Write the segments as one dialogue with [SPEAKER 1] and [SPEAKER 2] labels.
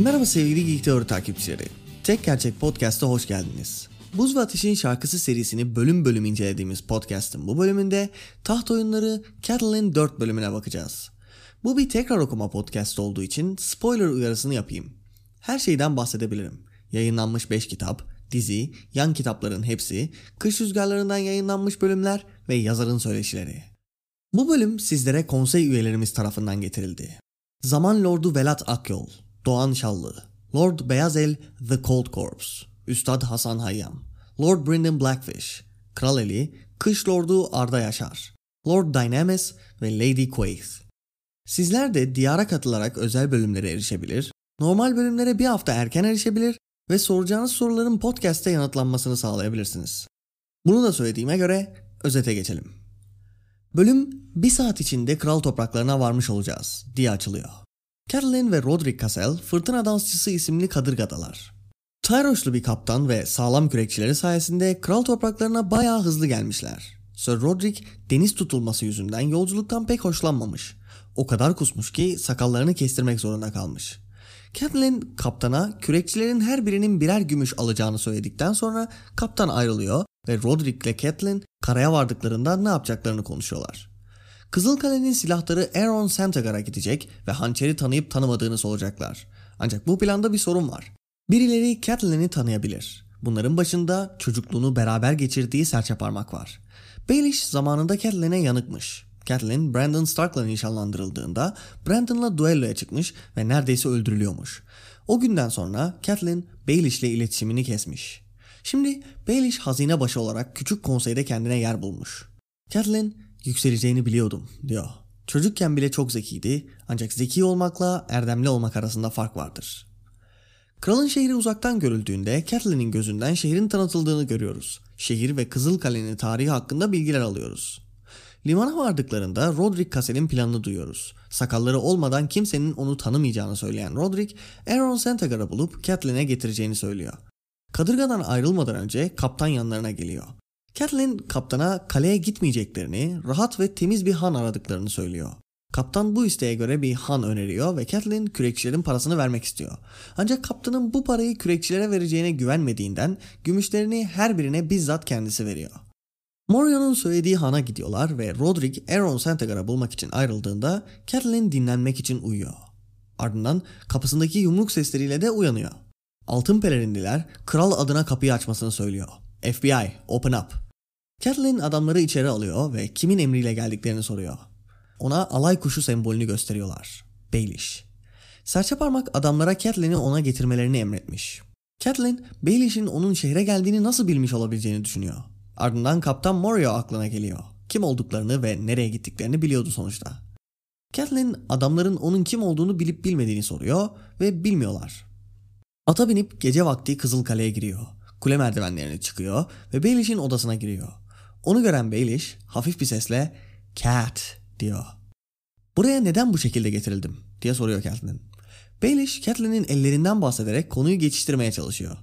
[SPEAKER 1] Merhaba sevgili Geek Teori takipçileri. Tek Gerçek Podcast'a hoş geldiniz. Buz ve Ateş'in şarkısı serisini bölüm bölüm incelediğimiz podcast'ın bu bölümünde taht oyunları Catelyn 4 bölümüne bakacağız. Bu bir tekrar okuma podcast olduğu için spoiler uyarısını yapayım. Her şeyden bahsedebilirim. Yayınlanmış 5 kitap, dizi, yan kitapların hepsi, kış rüzgarlarından yayınlanmış bölümler ve yazarın söyleşileri. Bu bölüm sizlere konsey üyelerimiz tarafından getirildi. Zaman Lordu Velat Akyol, Doğan Şallı, Lord Beyazel The Cold Corpse, Üstad Hasan Hayyam, Lord Brendan Blackfish, Kral Eli, Kış Lordu Arda Yaşar, Lord Dynamis ve Lady Quaith. Sizler de diyara katılarak özel bölümlere erişebilir, normal bölümlere bir hafta erken erişebilir ve soracağınız soruların podcast'te yanıtlanmasını sağlayabilirsiniz. Bunu da söylediğime göre özete geçelim. Bölüm bir saat içinde kral topraklarına varmış olacağız diye açılıyor. Catelyn ve Roderick Cassel fırtına dansçısı isimli kadırgadalar. Tyroşlu bir kaptan ve sağlam kürekçileri sayesinde kral topraklarına bayağı hızlı gelmişler. Sir Roderick deniz tutulması yüzünden yolculuktan pek hoşlanmamış. O kadar kusmuş ki sakallarını kestirmek zorunda kalmış. Catelyn kaptana kürekçilerin her birinin birer gümüş alacağını söyledikten sonra kaptan ayrılıyor ve Roderick ile Catelyn karaya vardıklarında ne yapacaklarını konuşuyorlar. Kızılkale'nin silahları Aaron Santagar'a gidecek ve hançeri tanıyıp tanımadığını soracaklar. Ancak bu planda bir sorun var. Birileri Catelyn'i tanıyabilir. Bunların başında çocukluğunu beraber geçirdiği serçe parmak var. Baelish zamanında Catelyn'e yanıkmış. Catelyn Brandon Stark'la nişanlandırıldığında Brandon'la duelloya çıkmış ve neredeyse öldürülüyormuş. O günden sonra Catelyn Baelish'le iletişimini kesmiş. Şimdi Baelish hazine başı olarak küçük konseyde kendine yer bulmuş. Catelyn yükseleceğini biliyordum diyor. Çocukken bile çok zekiydi ancak zeki olmakla erdemli olmak arasında fark vardır. Kralın şehri uzaktan görüldüğünde Catelyn'in gözünden şehrin tanıtıldığını görüyoruz. Şehir ve Kızılkale'nin tarihi hakkında bilgiler alıyoruz. Limana vardıklarında Roderick Cassel'in planını duyuyoruz. Sakalları olmadan kimsenin onu tanımayacağını söyleyen Roderick, Aaron Santagar'ı bulup Catelyn'e getireceğini söylüyor. Kadırgadan ayrılmadan önce kaptan yanlarına geliyor. Catelyn kaptana kaleye gitmeyeceklerini, rahat ve temiz bir han aradıklarını söylüyor. Kaptan bu isteğe göre bir han öneriyor ve Catelyn kürekçilerin parasını vermek istiyor. Ancak kaptanın bu parayı kürekçilere vereceğine güvenmediğinden gümüşlerini her birine bizzat kendisi veriyor. Morion'un söylediği hana gidiyorlar ve Roderick Aaron Santagar'ı bulmak için ayrıldığında Catelyn dinlenmek için uyuyor. Ardından kapısındaki yumruk sesleriyle de uyanıyor. Altın pelerinliler kral adına kapıyı açmasını söylüyor. FBI, open up. Catelyn adamları içeri alıyor ve kimin emriyle geldiklerini soruyor. Ona alay kuşu sembolünü gösteriyorlar. Baelish. Serçe parmak adamlara Catelyn'i ona getirmelerini emretmiş. Catelyn, Baelish'in onun şehre geldiğini nasıl bilmiş olabileceğini düşünüyor. Ardından Kaptan Morio aklına geliyor. Kim olduklarını ve nereye gittiklerini biliyordu sonuçta. Catelyn adamların onun kim olduğunu bilip bilmediğini soruyor ve bilmiyorlar. Ata binip gece vakti Kızılkale'ye giriyor. Kule merdivenlerine çıkıyor ve Baelish'in odasına giriyor. Onu gören Baelish hafif bir sesle Cat diyor. Buraya neden bu şekilde getirildim diye soruyor Catelyn. Baelish Catelyn'in ellerinden bahsederek konuyu geçiştirmeye çalışıyor.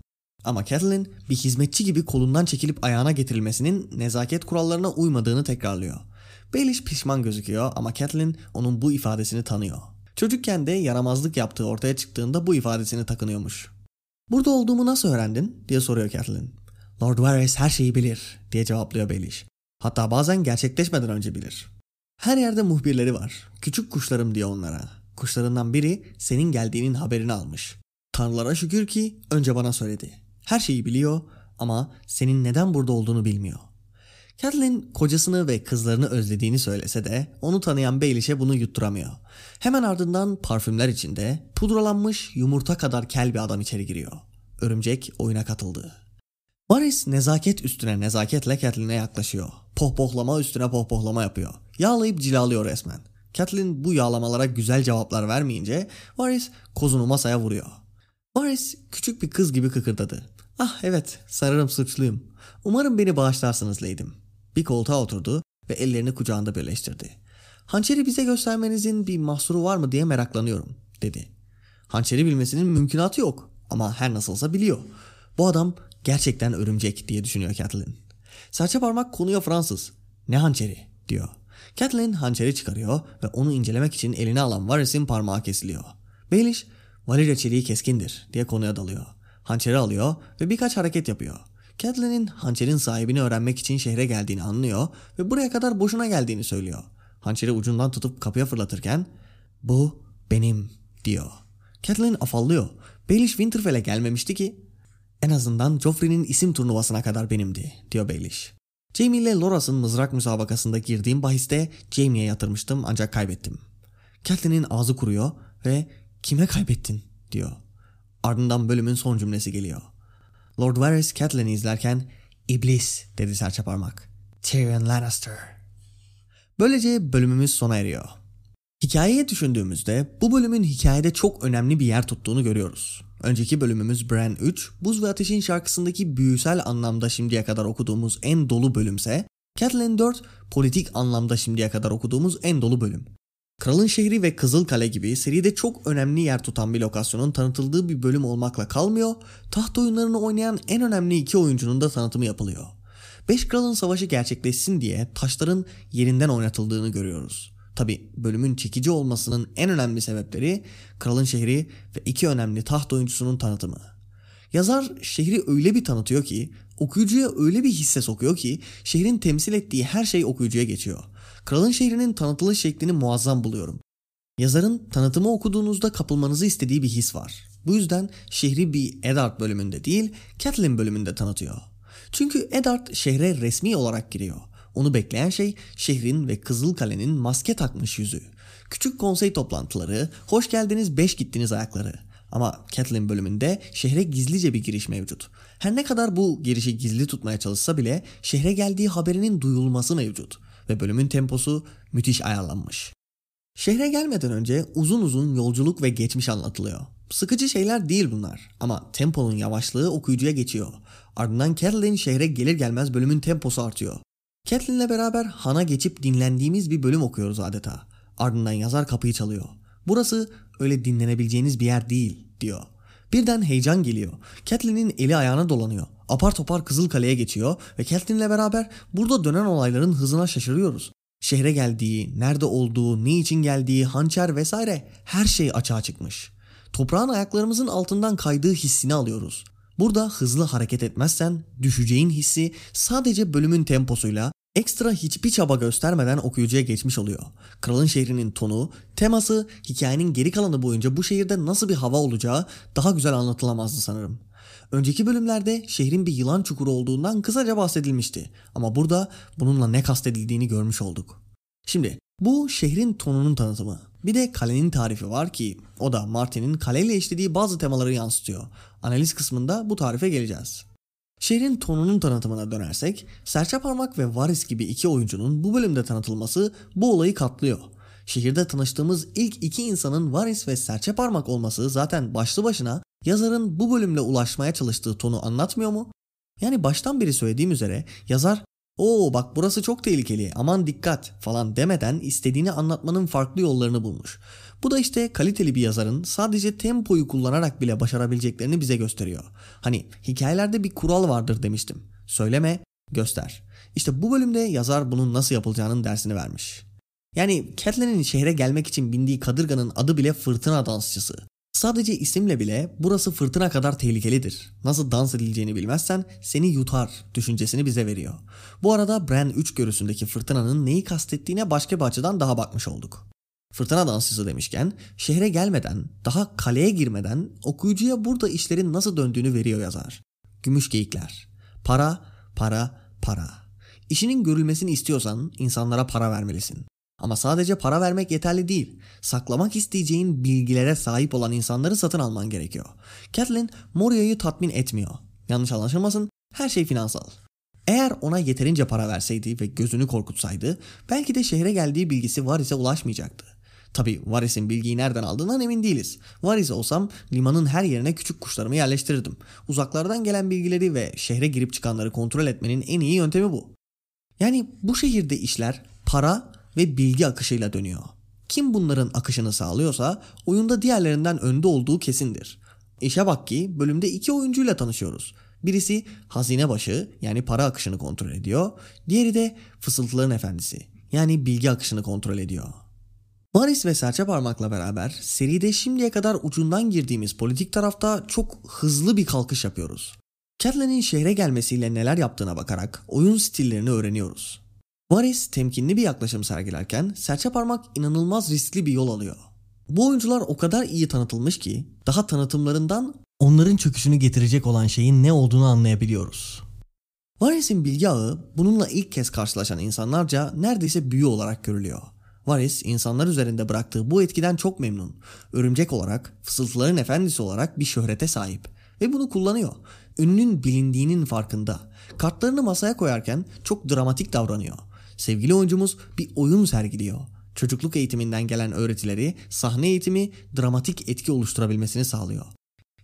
[SPEAKER 1] Ama Catelyn bir hizmetçi gibi kolundan çekilip ayağına getirilmesinin nezaket kurallarına uymadığını tekrarlıyor. Baelish pişman gözüküyor ama Catelyn onun bu ifadesini tanıyor. Çocukken de yaramazlık yaptığı ortaya çıktığında bu ifadesini takınıyormuş. Burada olduğumu nasıl öğrendin diye soruyor Catelyn. Lord Varys her şeyi bilir diye cevaplıyor Baelish. Hatta bazen gerçekleşmeden önce bilir. Her yerde muhbirleri var. Küçük kuşlarım diyor onlara. Kuşlarından biri senin geldiğinin haberini almış. Tanrılara şükür ki önce bana söyledi. Her şeyi biliyor ama senin neden burada olduğunu bilmiyor. Catelyn kocasını ve kızlarını özlediğini söylese de onu tanıyan Baelish'e bunu yutturamıyor. Hemen ardından parfümler içinde pudralanmış yumurta kadar kel bir adam içeri giriyor. Örümcek oyuna katıldı. Varys nezaket üstüne nezaketle Catelyn'e yaklaşıyor. Pohpohlama üstüne pohpohlama yapıyor. Yağlayıp cilalıyor resmen. Catelyn bu yağlamalara güzel cevaplar vermeyince Varys kozunu masaya vuruyor. Varys küçük bir kız gibi kıkırdadı. Ah evet sanırım suçluyum. Umarım beni bağışlarsınız Lady'm. Bir koltuğa oturdu ve ellerini kucağında birleştirdi. Hançeri bize göstermenizin bir mahsuru var mı diye meraklanıyorum dedi. Hançeri bilmesinin mümkünatı yok ama her nasılsa biliyor. Bu adam gerçekten örümcek diye düşünüyor Catelyn. Serçe parmak konuya Fransız. Ne hançeri diyor. Catelyn hançeri çıkarıyor ve onu incelemek için eline alan Varys'in parmağı kesiliyor. Baelish, Valyria çeliği keskindir diye konuya dalıyor. Hançeri alıyor ve birkaç hareket yapıyor. Catelyn'in hançerin sahibini öğrenmek için şehre geldiğini anlıyor ve buraya kadar boşuna geldiğini söylüyor. Hançeri ucundan tutup kapıya fırlatırken bu benim diyor. Catelyn afallıyor. Baelish Winterfell'e gelmemişti ki. En azından Joffrey'nin isim turnuvasına kadar benimdi diyor Baelish. Jaime ile Loras'ın mızrak müsabakasında girdiğim bahiste Jaime'ye yatırmıştım ancak kaybettim. Catelyn'in ağzı kuruyor ve kime kaybettin diyor. Ardından bölümün son cümlesi geliyor. Lord Varys Catelyn'i izlerken iblis dedi serçe parmak. Tyrion Lannister. Böylece bölümümüz sona eriyor. Hikayeye düşündüğümüzde bu bölümün hikayede çok önemli bir yer tuttuğunu görüyoruz. Önceki bölümümüz Bran 3, Buz ve Ateş'in şarkısındaki büyüsel anlamda şimdiye kadar okuduğumuz en dolu bölümse, Catelyn 4 politik anlamda şimdiye kadar okuduğumuz en dolu bölüm. Kralın Şehri ve Kızıl Kale gibi seride çok önemli yer tutan bir lokasyonun tanıtıldığı bir bölüm olmakla kalmıyor, taht oyunlarını oynayan en önemli iki oyuncunun da tanıtımı yapılıyor. Beş Kralın Savaşı gerçekleşsin diye taşların yerinden oynatıldığını görüyoruz. Tabi bölümün çekici olmasının en önemli sebepleri kralın şehri ve iki önemli taht oyuncusunun tanıtımı. Yazar şehri öyle bir tanıtıyor ki okuyucuya öyle bir hisse sokuyor ki şehrin temsil ettiği her şey okuyucuya geçiyor. Kralın şehrinin tanıtılış şeklini muazzam buluyorum. Yazarın tanıtımı okuduğunuzda kapılmanızı istediği bir his var. Bu yüzden şehri bir Eddard bölümünde değil Catelyn bölümünde tanıtıyor. Çünkü Eddard şehre resmi olarak giriyor. Onu bekleyen şey şehrin ve Kızıl Kale'nin maske takmış yüzü. Küçük konsey toplantıları, hoş geldiniz beş gittiniz ayakları. Ama Catelyn bölümünde şehre gizlice bir giriş mevcut. Her ne kadar bu girişi gizli tutmaya çalışsa bile şehre geldiği haberinin duyulması mevcut. Ve bölümün temposu müthiş ayarlanmış. Şehre gelmeden önce uzun uzun yolculuk ve geçmiş anlatılıyor. Sıkıcı şeyler değil bunlar ama temponun yavaşlığı okuyucuya geçiyor. Ardından Catelyn şehre gelir gelmez bölümün temposu artıyor. Catelyn'le beraber Han'a geçip dinlendiğimiz bir bölüm okuyoruz adeta. Ardından yazar kapıyı çalıyor. Burası öyle dinlenebileceğiniz bir yer değil diyor. Birden heyecan geliyor. Catelyn'in eli ayağına dolanıyor. Apar topar Kızıl Kale'ye geçiyor ve Catelyn'le beraber burada dönen olayların hızına şaşırıyoruz. Şehre geldiği, nerede olduğu, ne için geldiği, hançer vesaire her şey açığa çıkmış. Toprağın ayaklarımızın altından kaydığı hissini alıyoruz. Burada hızlı hareket etmezsen düşeceğin hissi sadece bölümün temposuyla ekstra hiçbir çaba göstermeden okuyucuya geçmiş oluyor. Kralın şehrinin tonu, teması, hikayenin geri kalanı boyunca bu şehirde nasıl bir hava olacağı daha güzel anlatılamazdı sanırım. Önceki bölümlerde şehrin bir yılan çukuru olduğundan kısaca bahsedilmişti ama burada bununla ne kastedildiğini görmüş olduk. Şimdi bu şehrin tonunun tanıtımı. Bir de kalenin tarifi var ki o da Martin'in kaleyle işlediği bazı temaları yansıtıyor. Analiz kısmında bu tarife geleceğiz. Şehrin tonunun tanıtımına dönersek, Serçe Parmak ve Varys gibi iki oyuncunun bu bölümde tanıtılması bu olayı katlıyor. Şehirde tanıştığımız ilk iki insanın Varys ve Serçe Parmak olması zaten başlı başına yazarın bu bölümle ulaşmaya çalıştığı tonu anlatmıyor mu? Yani baştan beri söylediğim üzere yazar Oo bak burası çok tehlikeli aman dikkat falan demeden istediğini anlatmanın farklı yollarını bulmuş. Bu da işte kaliteli bir yazarın sadece tempoyu kullanarak bile başarabileceklerini bize gösteriyor. Hani hikayelerde bir kural vardır demiştim. Söyleme, göster. İşte bu bölümde yazar bunun nasıl yapılacağının dersini vermiş. Yani Catelyn'in şehre gelmek için bindiği kadırganın adı bile fırtına dansçısı. Sadece isimle bile burası fırtına kadar tehlikelidir. Nasıl dans edileceğini bilmezsen seni yutar düşüncesini bize veriyor. Bu arada Bran 3 görüsündeki fırtınanın neyi kastettiğine başka bir açıdan daha bakmış olduk. Fırtına dansçısı demişken şehre gelmeden daha kaleye girmeden okuyucuya burada işlerin nasıl döndüğünü veriyor yazar. Gümüş geyikler. Para, para, para. İşinin görülmesini istiyorsan insanlara para vermelisin. Ama sadece para vermek yeterli değil. Saklamak isteyeceğin bilgilere sahip olan insanları satın alman gerekiyor. Catelyn Moria'yı tatmin etmiyor. Yanlış anlaşılmasın Her şey finansal. Eğer ona yeterince para verseydi ve gözünü korkutsaydı belki de şehre geldiği bilgisi Varys'e ulaşmayacaktı. Tabi Varys'in bilgiyi nereden aldığından emin değiliz. Varys olsam limanın her yerine küçük kuşlarımı yerleştirirdim. Uzaklardan gelen bilgileri ve şehre girip çıkanları kontrol etmenin en iyi yöntemi bu. Yani bu şehirde işler para ve bilgi akışıyla dönüyor. Kim bunların akışını sağlıyorsa oyunda diğerlerinden önde olduğu kesindir. İşe bak ki bölümde iki oyuncuyla tanışıyoruz. Birisi hazine başı yani para akışını kontrol ediyor. Diğeri de fısıltıların efendisi yani bilgi akışını kontrol ediyor. Maris ve serçe parmakla beraber seride şimdiye kadar ucundan girdiğimiz politik tarafta çok hızlı bir kalkış yapıyoruz. Catelyn'in şehre gelmesiyle neler yaptığına bakarak oyun stillerini öğreniyoruz. Varys temkinli bir yaklaşım sergilerken serçe parmak inanılmaz riskli bir yol alıyor. Bu oyuncular o kadar iyi tanıtılmış ki daha tanıtımlarından onların çöküşünü getirecek olan şeyin ne olduğunu anlayabiliyoruz. Varys'in bilgi ağı bununla ilk kez karşılaşan insanlarca neredeyse büyü olarak görülüyor. Varys insanlar üzerinde bıraktığı bu etkiden çok memnun. Örümcek olarak, fısıltıların efendisi olarak bir şöhrete sahip. Ve bunu kullanıyor. Ününün bilindiğinin farkında. Kartlarını masaya koyarken çok dramatik davranıyor. Sevgili oyuncumuz bir oyun sergiliyor. Çocukluk eğitiminden gelen öğretileri sahne eğitimi dramatik etki oluşturabilmesini sağlıyor.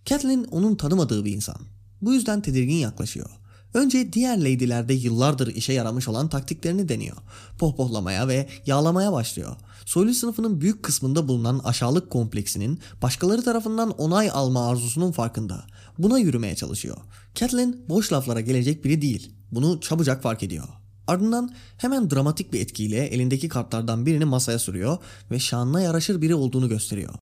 [SPEAKER 1] Catelyn onun tanımadığı bir insan. Bu yüzden tedirgin yaklaşıyor. Önce diğer lady'lerde yıllardır işe yaramış olan taktiklerini deniyor. Pohpohlamaya ve yağlamaya başlıyor. Soylu sınıfının büyük kısmında bulunan aşağılık kompleksinin başkaları tarafından onay alma arzusunun farkında. Buna yürümeye çalışıyor. Catelyn boş laflara gelecek biri değil. Bunu çabucak fark ediyor. Ardından hemen dramatik bir etkiyle elindeki kartlardan birini masaya sürüyor ve şanına yaraşır biri olduğunu gösteriyor.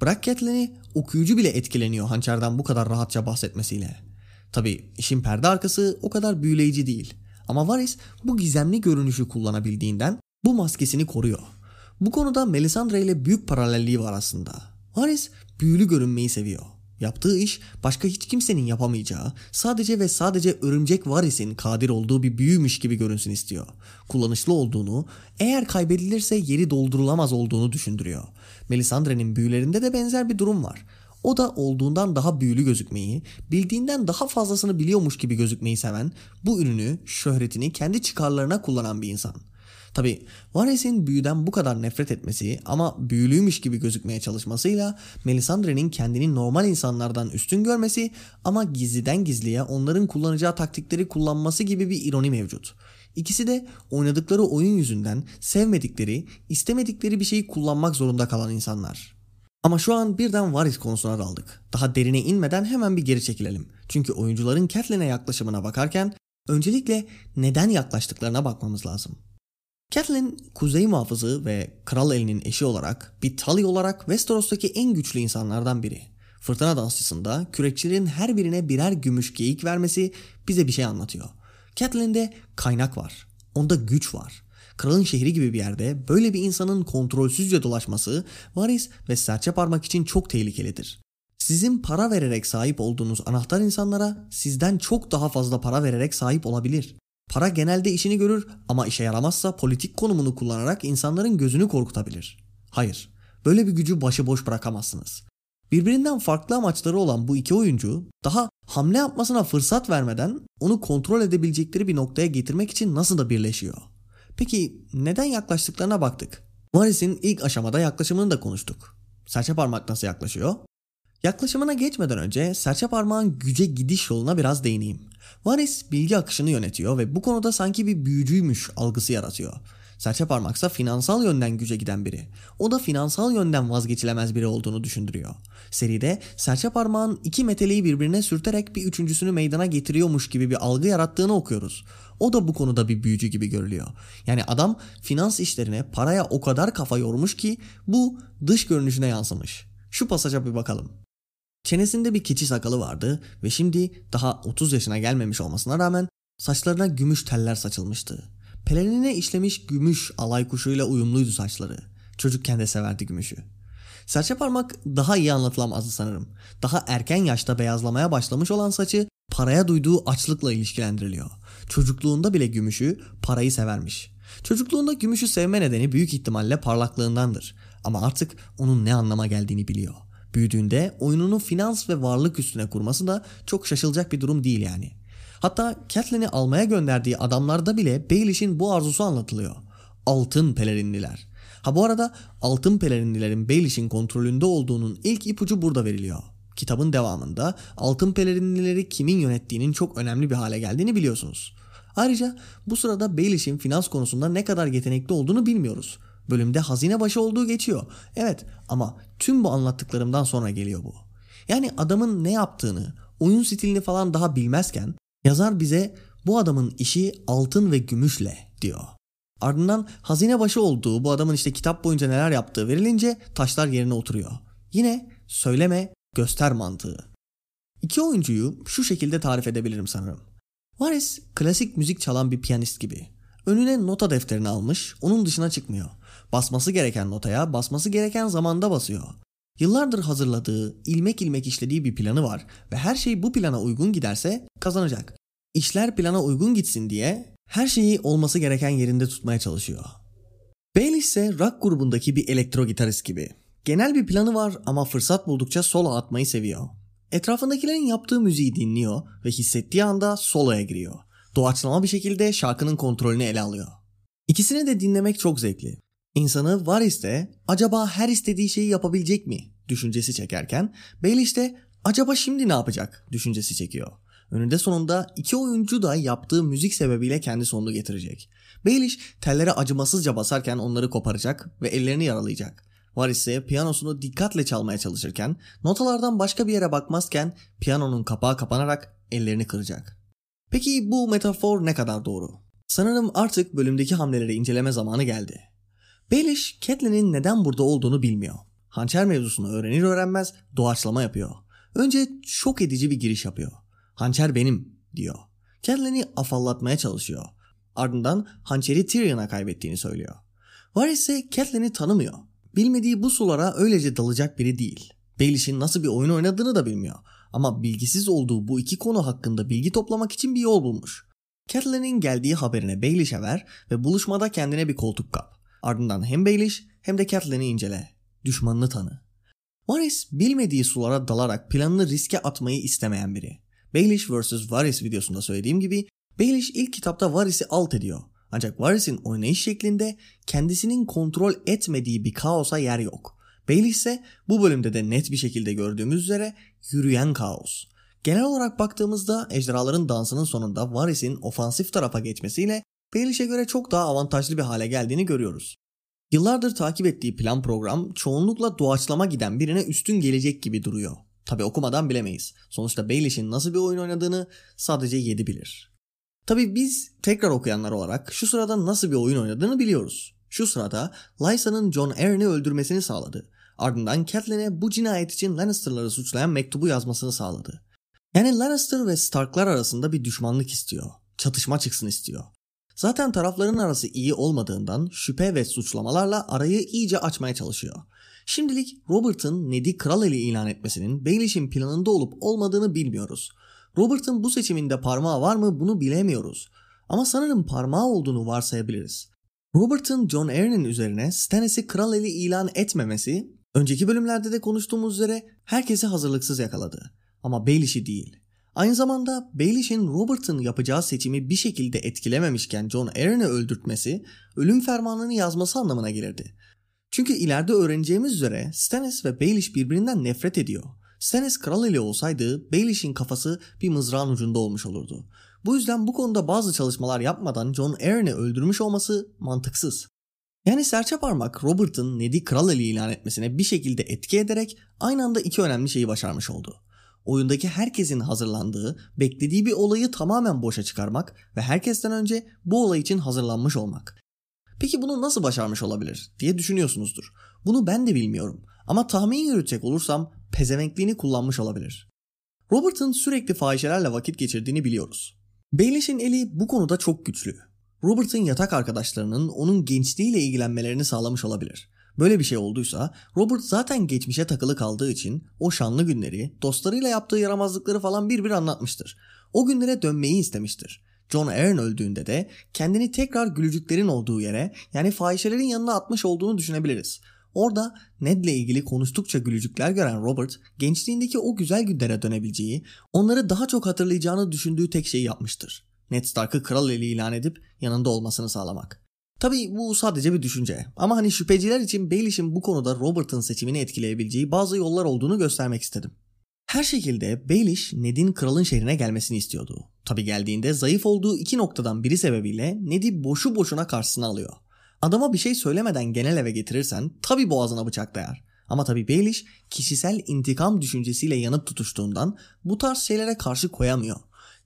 [SPEAKER 1] Bırak Catelyn'i okuyucu bile etkileniyor hançerden bu kadar rahatça bahsetmesiyle. Tabi işin perde arkası o kadar büyüleyici değil. Ama Varys bu gizemli görünüşü kullanabildiğinden bu maskesini koruyor. Bu konuda Melisandre ile büyük paralelliği var aslında. Varys büyülü görünmeyi seviyor. Yaptığı iş başka hiç kimsenin yapamayacağı, sadece ve sadece örümcek Varys'in kadir olduğu bir büyüymüş gibi görünsün istiyor. Kullanışlı olduğunu, eğer kaybedilirse yeri doldurulamaz olduğunu düşündürüyor. Melisandre'nin büyülerinde de benzer bir durum var. O da olduğundan daha büyülü gözükmeyi, bildiğinden daha fazlasını biliyormuş gibi gözükmeyi seven, bu ürünü, şöhretini kendi çıkarlarına kullanan bir insan. Tabi Varys'in büyüden bu kadar nefret etmesi ama büyülüymüş gibi gözükmeye çalışmasıyla Melisandre'nin kendini normal insanlardan üstün görmesi ama gizliden gizliye onların kullanacağı taktikleri kullanması gibi bir ironi mevcut. İkisi de oynadıkları oyun yüzünden sevmedikleri, istemedikleri bir şeyi kullanmak zorunda kalan insanlar. Ama şu an birden Varys konusuna daldık. Daha derine inmeden hemen bir geri çekilelim. Çünkü oyuncuların Catelyn'e yaklaşımına bakarken öncelikle neden yaklaştıklarına bakmamız lazım. Catelyn, Kuzey Muhafızı ve Kral Elinin eşi olarak, bir Tully olarak Westeros'taki en güçlü insanlardan biri. Fırtına dansçısında kürekçilerin her birine birer gümüş geyik vermesi bize bir şey anlatıyor. Catelyn'de kaynak var. Onda güç var. Kralın şehri gibi bir yerde böyle bir insanın kontrolsüzce dolaşması varis ve serçe parmak için çok tehlikelidir. Sizin para vererek sahip olduğunuz anahtar insanlara sizden çok daha fazla para vererek sahip olabilir. Para genelde işini görür ama işe yaramazsa politik konumunu kullanarak insanların gözünü korkutabilir. Hayır, böyle bir gücü başıboş bırakamazsınız. Birbirinden farklı amaçları olan bu iki oyuncu daha hamle yapmasına fırsat vermeden onu kontrol edebilecekleri bir noktaya getirmek için nasıl da birleşiyor. Peki neden yaklaştıklarına baktık. Varys'in ilk aşamada yaklaşımını da konuştuk. Serçe parmak nasıl yaklaşıyor? Yaklaşımına geçmeden önce serçe parmağın güce gidiş yoluna biraz değineyim. Varys bilgi akışını yönetiyor ve bu konuda sanki bir büyücüymüş algısı yaratıyor. Serçe parmaksa finansal yönden güce giden biri. O da finansal yönden vazgeçilemez biri olduğunu düşündürüyor. Seride serçe parmağın iki meteleyi birbirine sürterek bir üçüncüsünü meydana getiriyormuş gibi bir algı yarattığını okuyoruz. O da bu konuda bir büyücü gibi görülüyor. Yani adam finans işlerine paraya o kadar kafa yormuş ki bu dış görünüşüne yansımış. Şu pasaja bir bakalım. Çenesinde bir keçi sakalı vardı ve şimdi daha 30 yaşına gelmemiş olmasına rağmen saçlarına gümüş teller saçılmıştı. Pelerine işlemiş gümüş alay kuşuyla uyumluydu saçları. Çocukken de severdi gümüşü. Serçe parmak daha iyi anlatılamazdı sanırım. Daha erken yaşta beyazlamaya başlamış olan saçı paraya duyduğu açlıkla ilişkilendiriliyor. Çocukluğunda bile gümüşü, parayı severmiş. Çocukluğunda gümüşü sevme nedeni büyük ihtimalle parlaklığındandır. Ama artık onun ne anlama geldiğini biliyor. Büyüdüğünde oyununu finans ve varlık üstüne kurması da çok şaşılacak bir durum değil yani. Hatta Catelyn'i almaya gönderdiği adamlarda bile Baelish'in bu arzusu anlatılıyor. Altın pelerinliler. Ha bu arada altın pelerinlilerin Baelish'in kontrolünde olduğunun ilk ipucu burada veriliyor. Kitabın devamında altın pelerinlileri kimin yönettiğinin çok önemli bir hale geldiğini biliyorsunuz. Ayrıca bu sırada Baelish'in finans konusunda ne kadar yetenekli olduğunu bilmiyoruz. Bölümde hazine başı olduğu geçiyor. Evet ama tüm bu anlattıklarımdan sonra geliyor bu. Yani adamın ne yaptığını, oyun stilini falan daha bilmezken yazar bize bu adamın işi altın ve gümüşle diyor. Ardından hazine başı olduğu bu adamın işte kitap boyunca neler yaptığı verilince taşlar yerine oturuyor. Yine söyleme göster mantığı. İki oyuncuyu şu şekilde tarif edebilirim sanırım. Varys klasik müzik çalan bir piyanist gibi. Önüne nota defterini almış, onun dışına çıkmıyor. Basması gereken notaya basması gereken zamanda basıyor. Yıllardır hazırladığı, ilmek ilmek işlediği bir planı var ve her şey bu plana uygun giderse kazanacak. İşler plana uygun gitsin diye her şeyi olması gereken yerinde tutmaya çalışıyor. Bailey ise rock grubundaki bir elektro gitarist gibi. Genel bir planı var ama fırsat buldukça solo atmayı seviyor. Etrafındakilerin yaptığı müziği dinliyor ve hissettiği anda soloya giriyor. Doğaçlama bir şekilde şarkının kontrolünü ele alıyor. İkisini de dinlemek çok zevkli. İnsanı Varys'te acaba her istediği şeyi yapabilecek mi düşüncesi çekerken Baelish de acaba şimdi ne yapacak düşüncesi çekiyor. Önünde sonunda iki oyuncu da yaptığı müzik sebebiyle kendi sonunu getirecek. Baelish tellere acımasızca basarken onları koparacak ve ellerini yaralayacak. Varys ise piyanosunu dikkatle çalmaya çalışırken notalardan başka bir yere bakmazken piyanonun kapağı kapanarak ellerini kıracak. Peki bu metafor ne kadar doğru? Sanırım artık bölümdeki hamleleri inceleme zamanı geldi. Baelish, Catelyn'in neden burada olduğunu bilmiyor. Hançer mevzusunu öğrenir öğrenmez doğaçlama yapıyor. Önce şok edici bir giriş yapıyor. Hançer benim diyor. Catelyn'i afallatmaya çalışıyor. Ardından hançeri Tyrion'a kaybettiğini söylüyor. Varys ise Catelyn'i tanımıyor. Bilmediği bu sulara öylece dalacak biri değil. Baelish'in nasıl bir oyun oynadığını da bilmiyor. Ama bilgisiz olduğu bu iki konu hakkında bilgi toplamak için bir yol bulmuş. Catelyn'in geldiği haberine Baelish'e ver ve buluşmada kendine bir koltuk kap. Ardından hem Baelish hem de Catelyn'i incele. Düşmanını tanı. Varys bilmediği sulara dalarak planını riske atmayı istemeyen biri. Baelish vs. Varys videosunda söylediğim gibi Baelish ilk kitapta Varys'i alt ediyor. Ancak Varys'in oynayış şeklinde kendisinin kontrol etmediği bir kaosa yer yok. Baelish ise bu bölümde de net bir şekilde gördüğümüz üzere yürüyen kaos. Genel olarak baktığımızda ejderhaların dansının sonunda Varys'in ofansif tarafa geçmesiyle Baelish'e göre çok daha avantajlı bir hale geldiğini görüyoruz. Yıllardır takip ettiği plan program çoğunlukla doğaçlama giden birine üstün gelecek gibi duruyor. Tabi okumadan bilemeyiz. Sonuçta Baelish'in nasıl bir oyun oynadığını sadece 7 bilir. Tabi biz tekrar okuyanlar olarak şu sırada nasıl bir oyun oynadığını biliyoruz. Şu sırada Lysa'nın John Arryn'i öldürmesini sağladı. Ardından Catelyn'e bu cinayet için Lannister'ları suçlayan mektubu yazmasını sağladı. Yani Lannister ve Stark'lar arasında bir düşmanlık istiyor. Çatışma çıksın istiyor. Zaten tarafların arası iyi olmadığından şüphe ve suçlamalarla arayı iyice açmaya çalışıyor. Şimdilik Robert'ın Ned'i kral eli ilan etmesinin Baelish'in planında olup olmadığını bilmiyoruz. Robert'ın bu seçiminde parmağı var mı bunu bilemiyoruz. Ama sanırım parmağı olduğunu varsayabiliriz. Robert'ın John Arryn'in üzerine Stannis'i kral eli ilan etmemesi, önceki bölümlerde de konuştuğumuz üzere herkesi hazırlıksız yakaladı. Ama Baelish'i değil. Aynı zamanda Baelish'in Robert'ın yapacağı seçimi bir şekilde etkilememişken John Arryn'i öldürtmesi, ölüm fermanını yazması anlamına gelirdi. Çünkü ileride öğreneceğimiz üzere Stannis ve Baelish birbirinden nefret ediyor. Stannis kral eli olsaydı Baelish'in kafası bir mızrağın ucunda olmuş olurdu. Bu yüzden bu konuda bazı çalışmalar yapmadan John Arryn'i öldürmüş olması mantıksız. Yani serçe parmak Robert'ın Ned'i kral eli ilan etmesine bir şekilde etki ederek aynı anda iki önemli şeyi başarmış oldu. Oyundaki herkesin hazırlandığı, beklediği bir olayı tamamen boşa çıkarmak ve herkesten önce bu olay için hazırlanmış olmak. Peki bunu nasıl başarmış olabilir diye düşünüyorsunuzdur. Bunu ben de bilmiyorum ama tahmin yürütecek olursam pezevenkliğini kullanmış olabilir. Robert'ın sürekli fahişelerle vakit geçirdiğini biliyoruz. Baelish'in eli bu konuda çok güçlü. Robert'ın yatak arkadaşlarının onun gençliğiyle ilgilenmelerini sağlamış olabilir. Böyle bir şey olduysa Robert zaten geçmişe takılı kaldığı için o şanlı günleri, dostlarıyla yaptığı yaramazlıkları falan bir bir anlatmıştır. O günlere dönmeyi istemiştir. John Arryn öldüğünde de kendini tekrar gülücüklerin olduğu yere yani fahişelerin yanına atmış olduğunu düşünebiliriz. Orada Ned'le ilgili konuştukça gülücükler gören Robert, gençliğindeki o güzel günlere dönebileceği, onları daha çok hatırlayacağını düşündüğü tek şeyi yapmıştır. Ned Stark'ı kral eli ilan edip yanında olmasını sağlamak. Tabii bu sadece bir düşünce ama hani şüpheciler için Baelish'in bu konuda Robert'ın seçimini etkileyebileceği bazı yollar olduğunu göstermek istedim. Her şekilde Baelish Ned'in kralın şehrine gelmesini istiyordu. Tabi geldiğinde zayıf olduğu iki noktadan biri sebebiyle Ned'i boşu boşuna karşısına alıyor. Adama bir şey söylemeden genel eve getirirsen tabi boğazına bıçak dayar. Ama tabi Baelish kişisel intikam düşüncesiyle yanıp tutuştuğundan bu tarz şeylere karşı koyamıyor.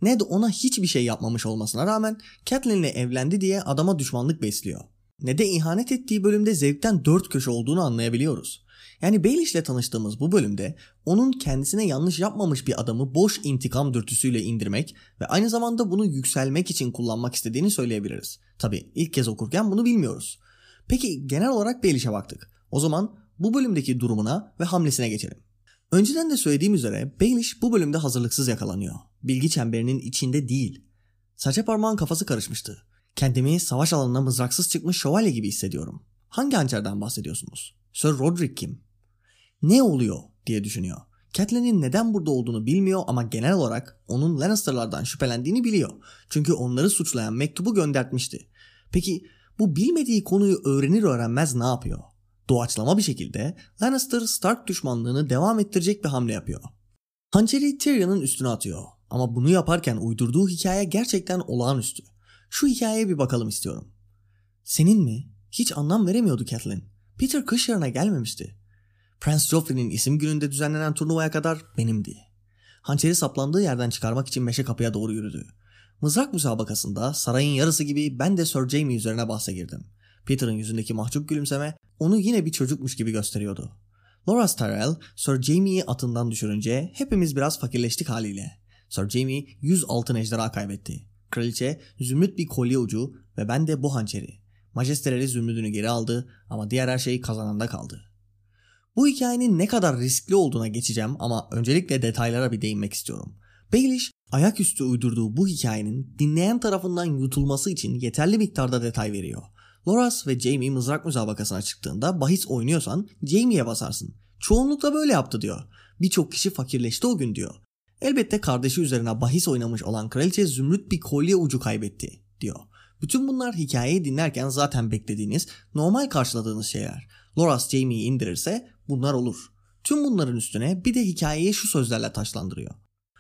[SPEAKER 1] Ned ona hiçbir şey yapmamış olmasına rağmen Catelyn'le evlendi diye adama düşmanlık besliyor. Ned'e ihanet ettiği bölümde zevkten dört köşe olduğunu anlayabiliyoruz. Yani Baelish ile tanıştığımız bu bölümde onun kendisine yanlış yapmamış bir adamı boş intikam dürtüsüyle indirmek ve aynı zamanda bunu yükselmek için kullanmak istediğini söyleyebiliriz. Tabi ilk kez okurken bunu bilmiyoruz. Peki genel olarak Baelish'e baktık. O zaman bu bölümdeki durumuna ve hamlesine geçelim. Önceden de söylediğim üzere Baelish bu bölümde hazırlıksız yakalanıyor. Bilgi çemberinin içinde değil. Saça parmağın kafası karışmıştı. Kendimi savaş alanına mızraksız çıkmış şövalye gibi hissediyorum. Hangi hançerden bahsediyorsunuz? Sir Roderick kim? Ne oluyor diye düşünüyor. Catelyn'in neden burada olduğunu bilmiyor ama genel olarak onun Lannister'lardan şüphelendiğini biliyor. Çünkü onları suçlayan mektubu göndertmişti. Peki bu bilmediği konuyu öğrenir öğrenmez ne yapıyor? Doğaçlama bir şekilde Lannister Stark düşmanlığını devam ettirecek bir hamle yapıyor. Hançeri Tyrion'un üstüne atıyor. Ama bunu yaparken uydurduğu hikaye gerçekten olağanüstü. Şu hikayeye bir bakalım istiyorum. Senin mi? Hiç anlam veremiyordu Catelyn. Peter kış yarına gelmemişti. Prince Joffrey'nin isim gününde düzenlenen turnuvaya kadar benimdi. Hançeri saplandığı yerden çıkarmak için meşe kapıya doğru yürüdü. Mızrak müsabakasında sarayın yarısı gibi ben de Sir Jaime üzerine bahse girdim. Peter'ın yüzündeki mahcup gülümseme onu yine bir çocukmuş gibi gösteriyordu. Loras Tyrell, Sir Jaime'yi atından düşürünce hepimiz biraz fakirleştik haliyle. Sir Jaime 100 altın ejderha kaybetti. Kraliçe zümrüt bir kolye ucu ve ben de bu hançeri. Majesteleri zümrüdünü geri aldı ama diğer her şey kazananda kaldı. Bu hikayenin ne kadar riskli olduğuna geçeceğim ama öncelikle detaylara bir değinmek istiyorum. Baelish ayaküstü uydurduğu bu hikayenin dinleyen tarafından yutulması için yeterli miktarda detay veriyor. Loras ve Jamie mızrak müsabakasına çıktığında bahis oynuyorsan Jamie'ye basarsın. Çoğunlukla böyle yaptı diyor. Birçok kişi fakirleşti o gün diyor. Elbette kardeşi üzerine bahis oynamış olan kraliçe zümrüt bir kolye ucu kaybetti diyor. Bütün bunlar hikayeyi dinlerken zaten beklediğiniz, normal karşıladığınız şeyler. Loras Jamie'yi indirirse bunlar olur. Tüm bunların üstüne bir de hikayeyi şu sözlerle taşlandırıyor.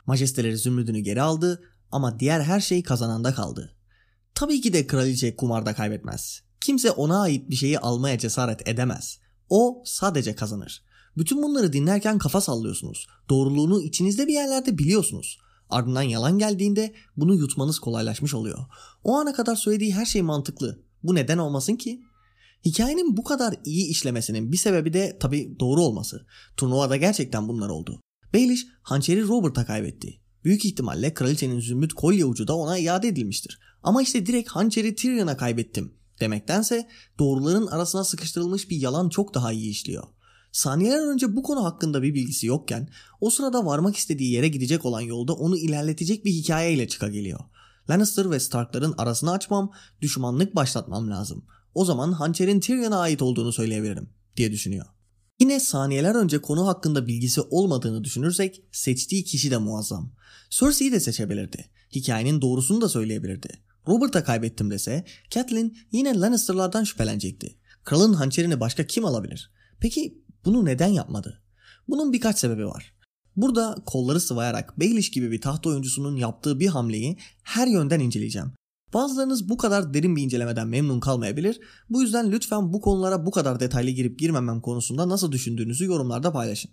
[SPEAKER 1] Majesteleri zümrüdünü geri aldı ama diğer her şey kazananda kaldı. Tabii ki de kraliçe kumarda kaybetmez. Kimse ona ait bir şeyi almaya cesaret edemez. O sadece kazanır. Bütün bunları dinlerken kafa sallıyorsunuz. Doğruluğunu içinizde bir yerlerde biliyorsunuz. Ardından yalan geldiğinde bunu yutmanız kolaylaşmış oluyor. O ana kadar söylediği her şey mantıklı. Bu neden olmasın ki? Hikayenin bu kadar iyi işlemesinin bir sebebi de tabi doğru olması. Turnuvada gerçekten bunlar oldu. Baelish hançeri Robert'a kaybetti. Büyük ihtimalle kraliçenin zümrüt kolye ucu da ona iade edilmiştir. Ama işte direkt hançeri Tyrion'a kaybettim demektense doğruların arasına sıkıştırılmış bir yalan çok daha iyi işliyor. Saniyeler önce bu konu hakkında bir bilgisi yokken o sırada varmak istediği yere gidecek olan yolda onu ilerletecek bir hikayeyle çıka geliyor. Lannister ve Stark'ların arasını açmam, düşmanlık başlatmam lazım. O zaman hançerin Tyrion'a ait olduğunu söyleyebilirim diye düşünüyor. Yine saniyeler önce konu hakkında bilgisi olmadığını düşünürsek seçtiği kişi de muazzam. Cersei'yi de seçebilirdi. Hikayenin doğrusunu da söyleyebilirdi. Robert'a kaybettim dese Catelyn yine Lannister'lardan şüphelenecekti. Kralın hançerini başka kim alabilir? Peki bunu neden yapmadı? Bunun birkaç sebebi var. Burada kolları sıvayarak Baelish gibi bir taht oyuncusunun yaptığı bir hamleyi her yönden inceleyeceğim. Bazılarınız bu kadar derin bir incelemeden memnun kalmayabilir. Bu yüzden lütfen bu konulara bu kadar detaylı girip girmemem konusunda nasıl düşündüğünüzü yorumlarda paylaşın.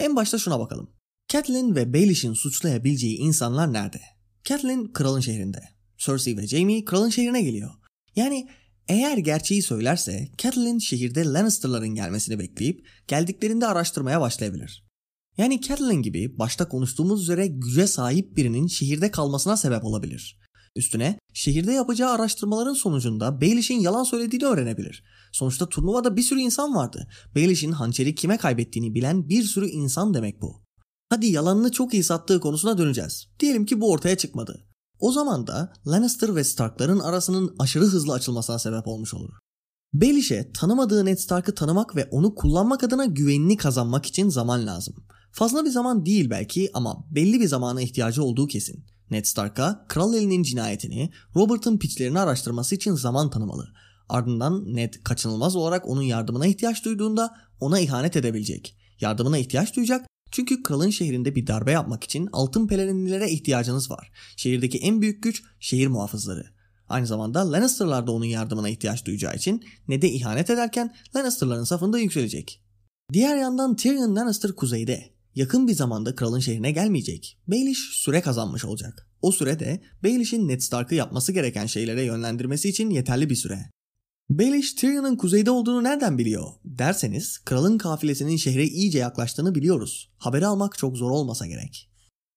[SPEAKER 1] En başta şuna bakalım. Catelyn ve Baelish'in suçlayabileceği insanlar nerede? Catelyn kralın şehrinde. Cersei ve Jaime kralın şehrine geliyor. Yani eğer gerçeği söylerse Catelyn şehirde Lannister'ların gelmesini bekleyip geldiklerinde araştırmaya başlayabilir. Yani Catelyn gibi başta konuştuğumuz üzere güce sahip birinin şehirde kalmasına sebep olabilir. Üstüne şehirde yapacağı araştırmaların sonucunda Baelish'in yalan söylediğini öğrenebilir. Sonuçta turnuvada bir sürü insan vardı. Baelish'in hançeri kime kaybettiğini bilen bir sürü insan demek bu. Hadi yalanını çok iyi sattığı konusuna döneceğiz. Diyelim ki bu ortaya çıkmadı. O zaman da Lannister ve Stark'ların arasının aşırı hızlı açılmasına sebep olmuş olur. Baelish'e tanımadığı Ned Stark'ı tanımak ve onu kullanmak adına güvenini kazanmak için zaman lazım. Fazla bir zaman değil belki ama belli bir zamana ihtiyacı olduğu kesin. Ned Stark'a kral elinin cinayetini, Robert'ın piçlerini araştırması için zaman tanımalı. Ardından Ned kaçınılmaz olarak onun yardımına ihtiyaç duyduğunda ona ihanet edebilecek. Yardımına ihtiyaç duyacak çünkü kralın şehrinde bir darbe yapmak için altın pelerinlilere ihtiyacınız var. Şehirdeki en büyük güç şehir muhafızları. Aynı zamanda Lannister'lar da onun yardımına ihtiyaç duyacağı için Ned'e ihanet ederken Lannister'ların safında yükselecek. Diğer yandan Tyrion Lannister kuzeyde. Yakın bir zamanda kralın şehrine gelmeyecek. Baelish süre kazanmış olacak. O sürede Baelish'in Ned Stark'ı yapması gereken şeylere yönlendirmesi için yeterli bir süre. Baelish Tyrion'un kuzeyde olduğunu nereden biliyor derseniz kralın kafilesinin şehre iyice yaklaştığını biliyoruz. Haberi almak çok zor olmasa gerek.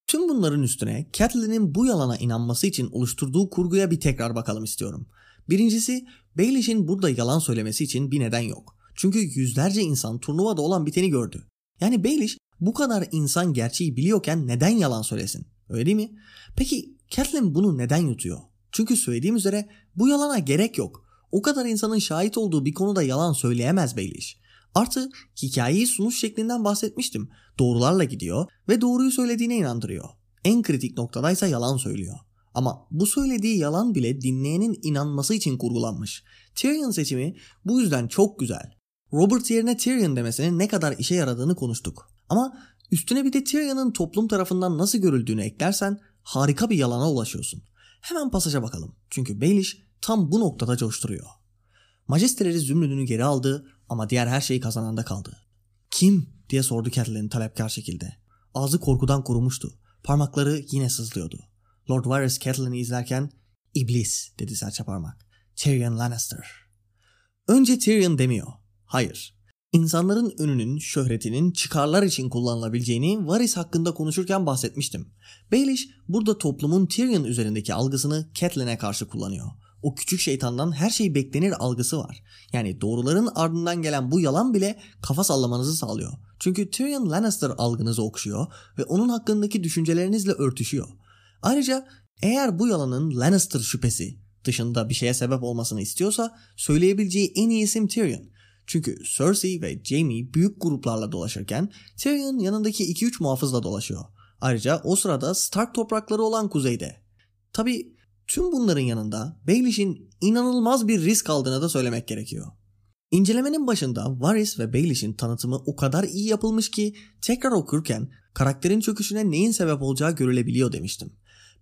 [SPEAKER 1] Tüm bunların üstüne Catelyn'in bu yalana inanması için oluşturduğu kurguya bir tekrar bakalım istiyorum. Birincisi Baelish'in burada yalan söylemesi için bir neden yok. Çünkü yüzlerce insan turnuvada olan biteni gördü. Yani Baelish bu kadar insan gerçeği biliyorken neden yalan söylesin? Öyle değil mi? Peki Catelyn bunu neden yutuyor? Çünkü söylediğim üzere bu yalana gerek yok. O kadar insanın şahit olduğu bir konuda yalan söyleyemez Baelish. Artı hikayeyi sunuş şeklinden bahsetmiştim. Doğrularla gidiyor ve doğruyu söylediğine inandırıyor. En kritik noktadaysa yalan söylüyor. Ama bu söylediği yalan bile dinleyenin inanması için kurgulanmış. Tyrion seçimi bu yüzden çok güzel. Robert yerine Tyrion demesinin ne kadar işe yaradığını konuştuk. Ama üstüne bir de Tyrion'un toplum tarafından nasıl görüldüğünü eklersen harika bir yalana ulaşıyorsun. Hemen pasaja bakalım. Çünkü Baelish tam bu noktada coşturuyor. Majesteleri zümrüdünü geri aldı ama diğer her şeyi kazananda kaldı. Kim diye sordu Catelyn talepkar şekilde. Ağzı korkudan kurumuştu. Parmakları yine sızlıyordu. Lord Varys Catelyn'i izlerken İblis dedi serçe parmak. Tyrion Lannister. Önce Tyrion demiyor. Hayır. İnsanların önünün, şöhretinin çıkarlar için kullanılabileceğini Varys hakkında konuşurken bahsetmiştim. Baelish burada toplumun Tyrion üzerindeki algısını Catelyn'e karşı kullanıyor. O küçük şeytandan her şey beklenir algısı var. Yani doğruların ardından gelen bu yalan bile kafa sallamanızı sağlıyor. Çünkü Tyrion Lannister algınızı okşuyor ve onun hakkındaki düşüncelerinizle örtüşüyor. Ayrıca eğer bu yalanın Lannister şüphesi dışında bir şeye sebep olmasını istiyorsa söyleyebileceği en iyi isim Tyrion. Çünkü Cersei ve Jaime büyük gruplarla dolaşırken Tyrion yanındaki 2-3 muhafızla dolaşıyor. Ayrıca o sırada Stark toprakları olan kuzeyde. Tabi tüm bunların yanında Baelish'in inanılmaz bir risk aldığını da söylemek gerekiyor. İncelemenin başında Varys ve Baelish'in tanıtımı o kadar iyi yapılmış ki tekrar okurken karakterin çöküşüne neyin sebep olacağı görülebiliyor demiştim.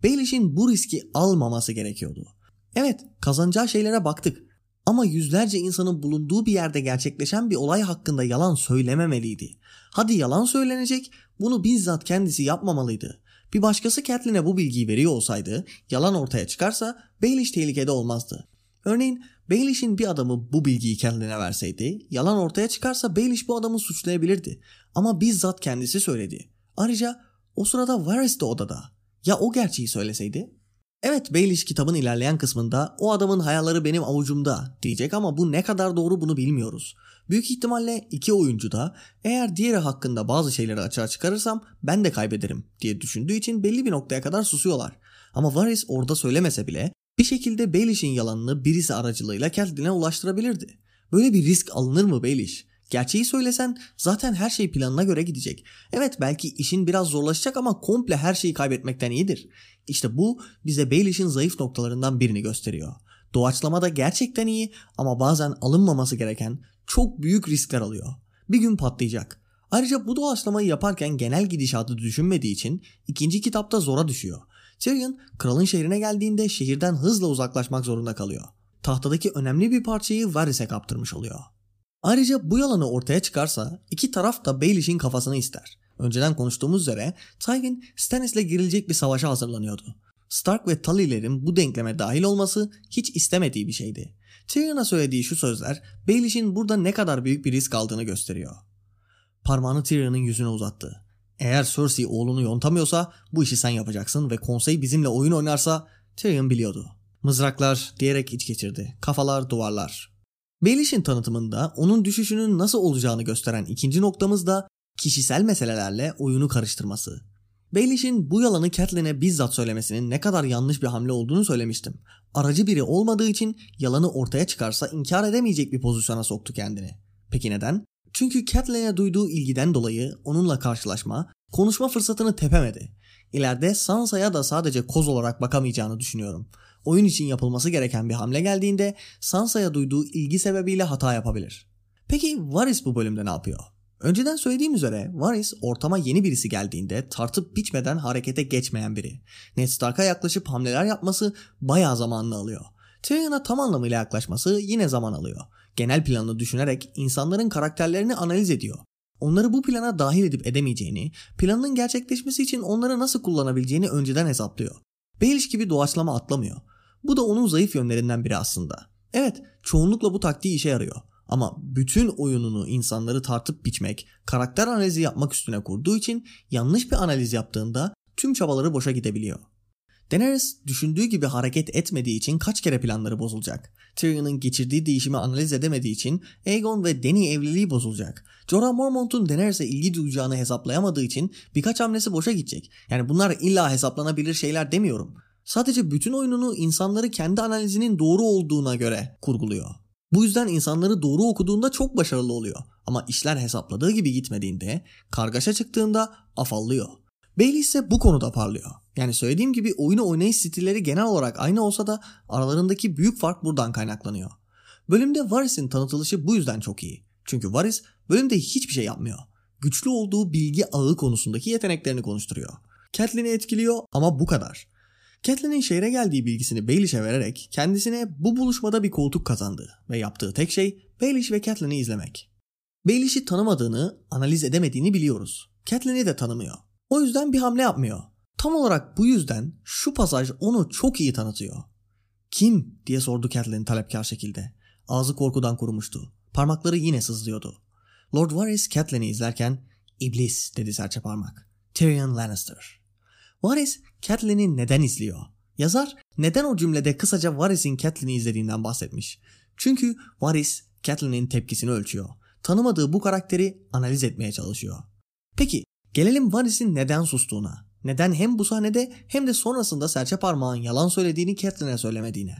[SPEAKER 1] Baelish'in bu riski almaması gerekiyordu. Evet kazanacağı şeylere baktık ama yüzlerce insanın bulunduğu bir yerde gerçekleşen bir olay hakkında yalan söylememeliydi. Hadi yalan söylenecek, bunu bizzat kendisi yapmamalıydı. Bir başkası Catelyn'e bu bilgiyi veriyor olsaydı, yalan ortaya çıkarsa Baelish tehlikede olmazdı. Örneğin Baelish'in bir adamı bu bilgiyi kendine verseydi, yalan ortaya çıkarsa Baelish bu adamı suçlayabilirdi. Ama bizzat kendisi söyledi. Ayrıca o sırada Varys de odada. Ya o gerçeği söyleseydi? Evet Baelish kitabın ilerleyen kısmında o adamın hayalleri benim avucumda diyecek ama bu ne kadar doğru bunu bilmiyoruz. Büyük ihtimalle iki oyuncu da eğer diğeri hakkında bazı şeyleri açığa çıkarırsam ben de kaybederim diye düşündüğü için belli bir noktaya kadar susuyorlar. Ama Varys orada söylemese bile bir şekilde Baelish'in yalanını birisi aracılığıyla Catelyn'e ulaştırabilirdi. Böyle bir risk alınır mı Baelish? Gerçeği söylesen zaten her şey planına göre gidecek. Evet belki işin biraz zorlaşacak ama komple her şeyi kaybetmekten iyidir. İşte bu bize Baelish'in zayıf noktalarından birini gösteriyor. Doğaçlama da gerçekten iyi ama bazen alınmaması gereken çok büyük riskler alıyor. Bir gün patlayacak. Ayrıca bu doğaçlamayı yaparken genel gidişatı düşünmediği için ikinci kitapta zora düşüyor. Tyrion kralın şehrine geldiğinde şehirden hızla uzaklaşmak zorunda kalıyor. Tahtadaki önemli bir parçayı Varys'e kaptırmış oluyor. Ayrıca bu yalanı ortaya çıkarsa iki taraf da Baelish'in kafasını ister. Önceden konuştuğumuz üzere Tywin Stannis'le girilecek bir savaşa hazırlanıyordu. Stark ve Tully'lerin bu denkleme dahil olması hiç istemediği bir şeydi. Tyrion'a söylediği şu sözler Baelish'in burada ne kadar büyük bir risk aldığını gösteriyor. Parmağını Tyrion'un yüzüne uzattı. Eğer Cersei oğlunu yontamıyorsa bu işi sen yapacaksın ve konsey bizimle oyun oynarsa Tyrion biliyordu. Mızraklar diyerek iç geçirdi. Kafalar duvarlar. Baelish'in tanıtımında onun düşüşünün nasıl olacağını gösteren ikinci noktamız da kişisel meselelerle oyunu karıştırması. Baelish'in bu yalanı Catelyn'e bizzat söylemesinin ne kadar yanlış bir hamle olduğunu söylemiştim. Aracı biri olmadığı için yalanı ortaya çıkarsa inkar edemeyecek bir pozisyona soktu kendini. Peki neden? Çünkü Catelyn'e duyduğu ilgiden dolayı onunla karşılaşma, konuşma fırsatını tepemedi. İleride Sansa'ya da sadece koz olarak bakamayacağını düşünüyorum. Oyun için yapılması gereken bir hamle geldiğinde Sansa'ya duyduğu ilgi sebebiyle hata yapabilir. Peki Varys bu bölümde ne yapıyor? Önceden söylediğim üzere Varys ortama yeni birisi geldiğinde tartıp biçmeden harekete geçmeyen biri. Ned Stark'a yaklaşıp hamleler yapması bayağı zamanını alıyor. Tyrion'a tam anlamıyla yaklaşması yine zaman alıyor. Genel planını düşünerek insanların karakterlerini analiz ediyor. Onları bu plana dahil edip edemeyeceğini, planının gerçekleşmesi için onları nasıl kullanabileceğini önceden hesaplıyor. Baelish gibi doğaçlama atlamıyor. Bu da onun zayıf yönlerinden biri aslında. Evet, çoğunlukla bu taktiği işe yarıyor. Ama bütün oyununu insanları tartıp biçmek, karakter analizi yapmak üstüne kurduğu için yanlış bir analiz yaptığında tüm çabaları boşa gidebiliyor. Daenerys düşündüğü gibi hareket etmediği için kaç kere planları bozulacak. Tyrion'un geçirdiği değişimi analiz edemediği için Aegon ve Dany evliliği bozulacak. Jorah Mormont'un Daenerys'e ilgi duyacağını hesaplayamadığı için birkaç hamlesi boşa gidecek. Yani bunlar illa hesaplanabilir şeyler demiyorum. Sadece bütün oyununu insanları kendi analizinin doğru olduğuna göre kurguluyor. Bu yüzden insanları doğru okuduğunda çok başarılı oluyor. Ama işler hesapladığı gibi gitmediğinde, kargaşa çıktığında afallıyor. Bailey ise bu konuda parlıyor. Yani söylediğim gibi oyunu oynayış stilleri genel olarak aynı olsa da aralarındaki büyük fark buradan kaynaklanıyor. Bölümde Varys'in tanıtılışı bu yüzden çok iyi. Çünkü Varys bölümde hiçbir şey yapmıyor. Güçlü olduğu bilgi ağı konusundaki yeteneklerini konuşturuyor. Catelyn'i etkiliyor ama bu kadar. Catelyn'in şehre geldiği bilgisini Baelish'e vererek kendisine bu buluşmada bir koltuk kazandı ve yaptığı tek şey Baelish ve Catelyn'i izlemek. Baelish'i tanımadığını, analiz edemediğini biliyoruz. Catelyn'i de tanımıyor. O yüzden bir hamle yapmıyor. Tam olarak bu yüzden şu pasaj onu çok iyi tanıtıyor. Kim diye sordu Catelyn talepkar şekilde. Ağzı korkudan kurumuştu. Parmakları yine sızlıyordu. Lord Varys Catelyn'i izlerken iblis dedi serçe parmak. Tyrion Lannister. Varys Catelyn'i neden izliyor? Yazar neden o cümlede kısaca Varys'in Catelyn'i izlediğinden bahsetmiş. Çünkü Varys Catelyn'in tepkisini ölçüyor. Tanımadığı bu karakteri analiz etmeye çalışıyor. Peki gelelim Varys'in neden sustuğuna. Neden hem bu sahnede hem de sonrasında serçe parmağın yalan söylediğini Catelyn'e söylemediğine.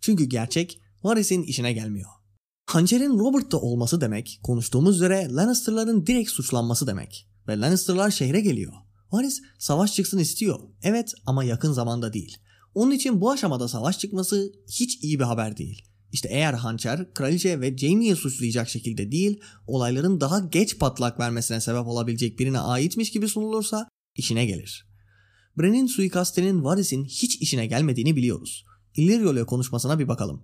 [SPEAKER 1] Çünkü gerçek Varys'in işine gelmiyor. Hançer'in Robert'ta olması demek, konuştuğumuz üzere Lannister'ların direkt suçlanması demek. Ve Lannister'lar şehre geliyor. Varys savaş çıksın istiyor. Evet ama yakın zamanda değil. Onun için bu aşamada savaş çıkması hiç iyi bir haber değil. İşte eğer hançer kraliçe ve Jaime'yi suçlayacak şekilde değil, olayların daha geç patlak vermesine sebep olabilecek birine aitmiş gibi sunulursa işine gelir. Bren'in suikastinin Varys'in hiç işine gelmediğini biliyoruz. Illyrio ile konuşmasına bir bakalım.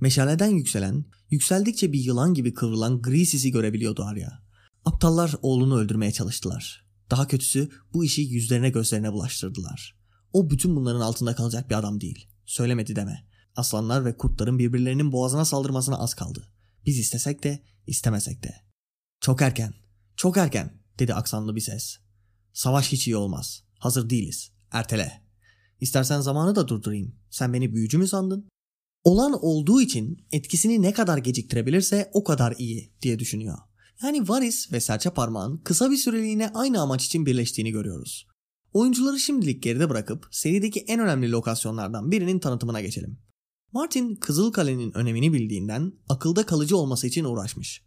[SPEAKER 1] Meşaleden yükselen, yükseldikçe bir yılan gibi kıvrılan gri sisi görebiliyordu Arya. Aptallar oğlunu öldürmeye çalıştılar. Daha kötüsü bu işi yüzlerine gözlerine bulaştırdılar. O bütün bunların altında kalacak bir adam değil. Söylemedi deme. Aslanlar ve kurtların birbirlerinin boğazına saldırmasına az kaldı. Biz istesek de istemesek de. Çok erken, çok erken dedi aksanlı bir ses. Savaş hiç iyi olmaz. Hazır değiliz. Ertele. İstersen zamanı da durdurayım. Sen beni büyücü mü sandın? Olan olduğu için etkisini ne kadar geciktirebilirse o kadar iyi diye düşünüyor. Yani Varys ve serçe parmağın kısa bir süreliğine aynı amaç için birleştiğini görüyoruz. Oyuncuları şimdilik geride bırakıp serideki en önemli lokasyonlardan birinin tanıtımına geçelim. Martin Kızılkale'nin önemini bildiğinden akılda kalıcı olması için uğraşmış.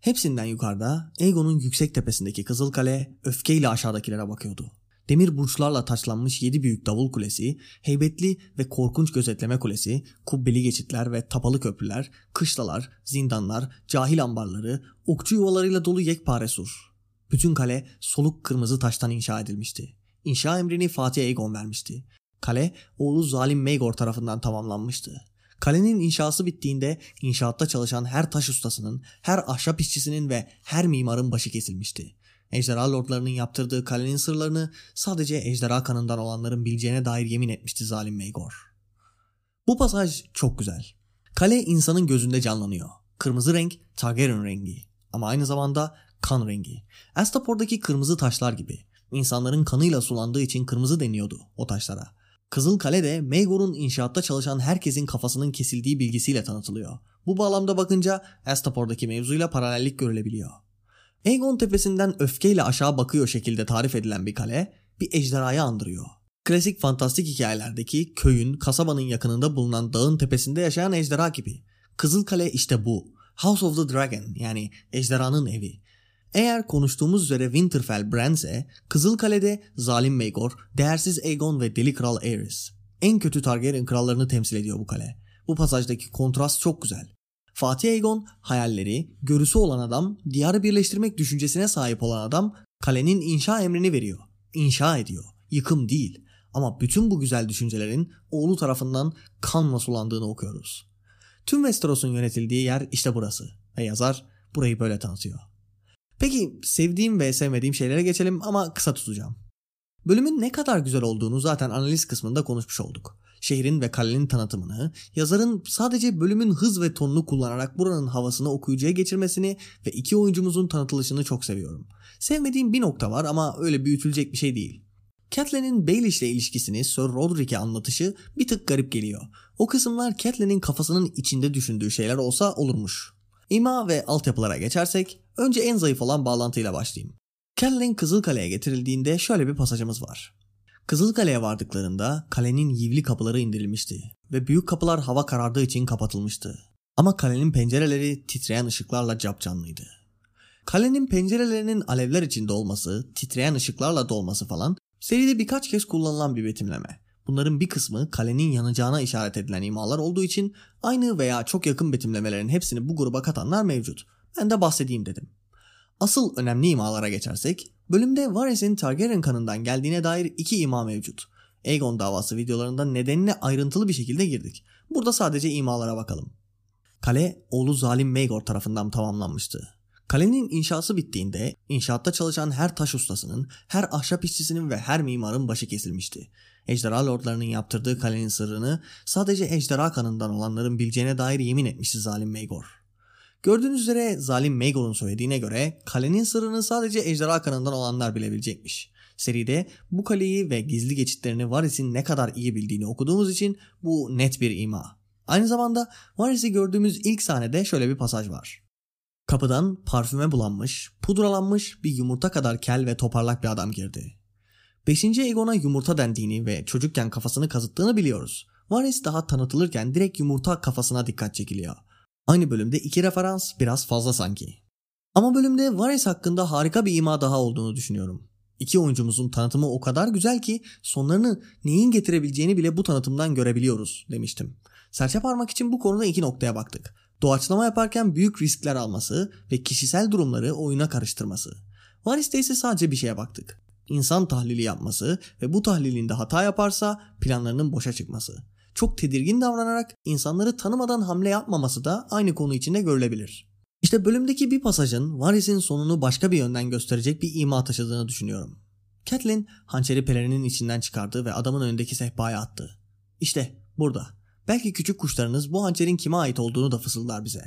[SPEAKER 1] Hepsinden yukarıda Aegon'un yüksek tepesindeki Kızılkale öfkeyle aşağıdakilere bakıyordu. Demir burçlarla taçlanmış yedi büyük davul kulesi, heybetli ve korkunç gözetleme kulesi, kubbeli geçitler ve tapalı köprüler, kışlalar, zindanlar, cahil ambarları, okçu yuvalarıyla dolu yekpare sur. Bütün kale soluk kırmızı taştan inşa edilmişti. İnşa emrini Fatih Aegon vermişti. Kale oğlu zalim Maegor tarafından tamamlanmıştı. Kalenin inşası bittiğinde inşaatta çalışan her taş ustasının, her ahşap işçisinin ve her mimarın başı kesilmişti. Ejderha lordlarının yaptırdığı kalenin sırlarını sadece ejderha kanından olanların bileceğine dair yemin etmişti zalim Maegor. Bu pasaj çok güzel. Kale insanın gözünde canlanıyor. Kırmızı renk Targaryen rengi ama aynı zamanda kan rengi. Astapor'daki kırmızı taşlar gibi. İnsanların kanıyla sulandığı için kırmızı deniyordu o taşlara. Kızıl Kale de Maegor'un inşaatta çalışan herkesin kafasının kesildiği bilgisiyle tanıtılıyor. Bu bağlamda bakınca Astapor'daki mevzuyla paralellik görülebiliyor. Aegon tepesinden öfkeyle aşağı bakıyor şekilde tarif edilen bir kale, bir ejderhayı andırıyor. Klasik fantastik hikayelerdeki köyün, kasabanın yakınında bulunan dağın tepesinde yaşayan ejderha gibi. Kızılkale işte bu. House of the Dragon yani ejderhanın evi. Eğer konuştuğumuz üzere Winterfell Brand'se Kızılkale'de zalim Maegor, değersiz Aegon ve deli kral Aerys. En kötü Targaryen krallarını temsil ediyor bu kale. Bu pasajdaki kontrast çok güzel. Fatih Aegon hayalleri, görüsü olan adam, diyarı birleştirmek düşüncesine sahip olan adam kalenin inşa emrini veriyor. İnşa ediyor. Yıkım değil. Ama bütün bu güzel düşüncelerin oğlu tarafından kanla sulandığını okuyoruz. Tüm Westeros'un yönetildiği yer işte burası ve yazar burayı böyle tanıtıyor. Peki sevdiğim ve sevmediğim şeylere geçelim ama kısa tutacağım. Bölümün ne kadar güzel olduğunu zaten analiz kısmında konuşmuş olduk. Şehrin ve kalenin tanıtımını, yazarın sadece bölümün hız ve tonunu kullanarak buranın havasını okuyucuya geçirmesini ve iki oyuncumuzun tanıtılışını çok seviyorum. Sevmediğim bir nokta var ama öyle büyütülecek bir şey değil. Catelyn'in Baelish ile ilişkisini Sir Roderick'e anlatışı bir tık garip geliyor. O kısımlar Catelyn'in kafasının içinde düşündüğü şeyler olsa olurmuş. İma ve altyapılara geçersek önce en zayıf olan bağlantıyla başlayayım. Catelyn Kızılkale'ye getirildiğinde şöyle bir pasajımız var. Kızılkale'ye vardıklarında kalenin yivli kapıları indirilmişti ve büyük kapılar hava karardığı için kapatılmıştı. Ama kalenin pencereleri titreyen ışıklarla capcanlıydı. Kalenin pencerelerinin alevler içinde olması, titreyen ışıklarla dolması falan seride birkaç kez kullanılan bir betimleme. Bunların bir kısmı kalenin yanacağına işaret edilen imalar olduğu için aynı veya çok yakın betimlemelerin hepsini bu gruba katanlar mevcut. Ben de bahsedeyim dedim. Asıl önemli imalara geçersek, bölümde Varys'in Targaryen kanından geldiğine dair iki ima mevcut. Aegon davası videolarında nedenine ayrıntılı bir şekilde girdik. Burada sadece imalara bakalım. Kale oğlu zalim Maegor tarafından tamamlanmıştı. Kalenin inşası bittiğinde inşaatta çalışan her taş ustasının, her ahşap işçisinin ve her mimarın başı kesilmişti. Ejderha lordlarının yaptırdığı kalenin sırrını sadece ejderha kanından olanların bileceğine dair yemin etmişti zalim Maegor. Gördüğünüz üzere zalim Maegor'un söylediğine göre kalenin sırrını sadece ejderha kanından olanlar bilebilecekmiş. Seride bu kaleyi ve gizli geçitlerini Varys'in ne kadar iyi bildiğini okuduğumuz için bu net bir ima. Aynı zamanda Varys'i gördüğümüz ilk sahnede şöyle bir pasaj var. Kapıdan parfüme bulanmış, pudralanmış bir yumurta kadar kel ve toparlak bir adam girdi. Beşinci Egon'a yumurta dendiğini ve çocukken kafasını kazıttığını biliyoruz. Varys daha tanıtılırken direkt yumurta kafasına dikkat çekiliyor. Aynı bölümde iki referans biraz fazla sanki. Ama bölümde Varys hakkında harika bir ima daha olduğunu düşünüyorum. İki oyuncumuzun tanıtımı o kadar güzel ki sonlarını neyin getirebileceğini bile bu tanıtımdan görebiliyoruz demiştim. Serçe parmak için bu konuda iki noktaya baktık. Doğaçlama yaparken büyük riskler alması ve kişisel durumları oyuna karıştırması. Varys'te ise sadece bir şeye baktık. İnsan tahlili yapması ve bu tahlilinde hata yaparsa planlarının boşa çıkması. Çok tedirgin davranarak insanları tanımadan hamle yapmaması da aynı konu içinde görülebilir. İşte bölümdeki bir pasajın Varys'in sonunu başka bir yönden gösterecek bir ima taşıdığını düşünüyorum. Catelyn hançeri pelerinin içinden çıkardı ve adamın önündeki sehpaya attı. İşte burada. Belki küçük kuşlarınız bu hançerin kime ait olduğunu da fısıldar bize.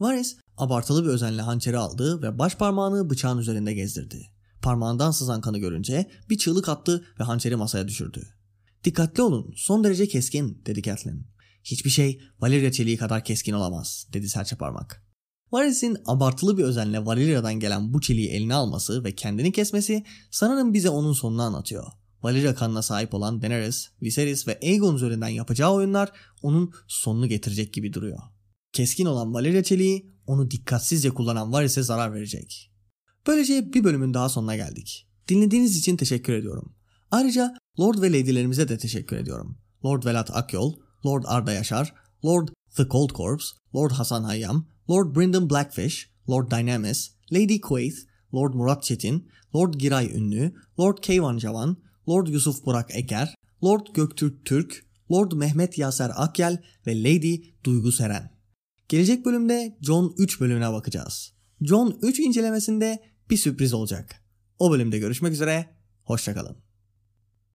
[SPEAKER 1] Varys abartılı bir özenle hançeri aldı ve baş parmağını bıçağın üzerinde gezdirdi. Parmağından sızan kanı görünce bir çığlık attı ve hançeri masaya düşürdü. Dikkatli olun son derece keskin dedi Catelyn. Hiçbir şey Valyria çeliği kadar keskin olamaz dedi serçe parmak. Varys'in abartılı bir özenle Valyria'dan gelen bu çeliği eline alması ve kendini kesmesi sanırım bize onun sonunu anlatıyor. Valyria kanına sahip olan Daenerys, Viserys ve Aegon üzerinden yapacağı oyunlar onun sonunu getirecek gibi duruyor. Keskin olan Valyria çeliği onu dikkatsizce kullanan Varys'e zarar verecek. Böylece bir bölümün daha sonuna geldik. Dinlediğiniz için teşekkür ediyorum. Ayrıca Lord ve Lady'lerimize de teşekkür ediyorum. Lord Velat Akyol, Lord Arda Yaşar, Lord The Cold Corpse, Lord Hasan Hayyam, Lord Brendan Blackfish, Lord Dynamis, Lady Quaith, Lord Murat Çetin, Lord Giray Ünlü, Lord Keyvan Javan, Lord Yusuf Burak Eker, Lord Göktürk Türk, Lord Mehmet Yaser Akyel ve Lady Duygu Seren. Gelecek bölümde John 3 bölümüne bakacağız. John 3 incelemesinde bir sürpriz olacak. O bölümde görüşmek üzere, hoşçakalın.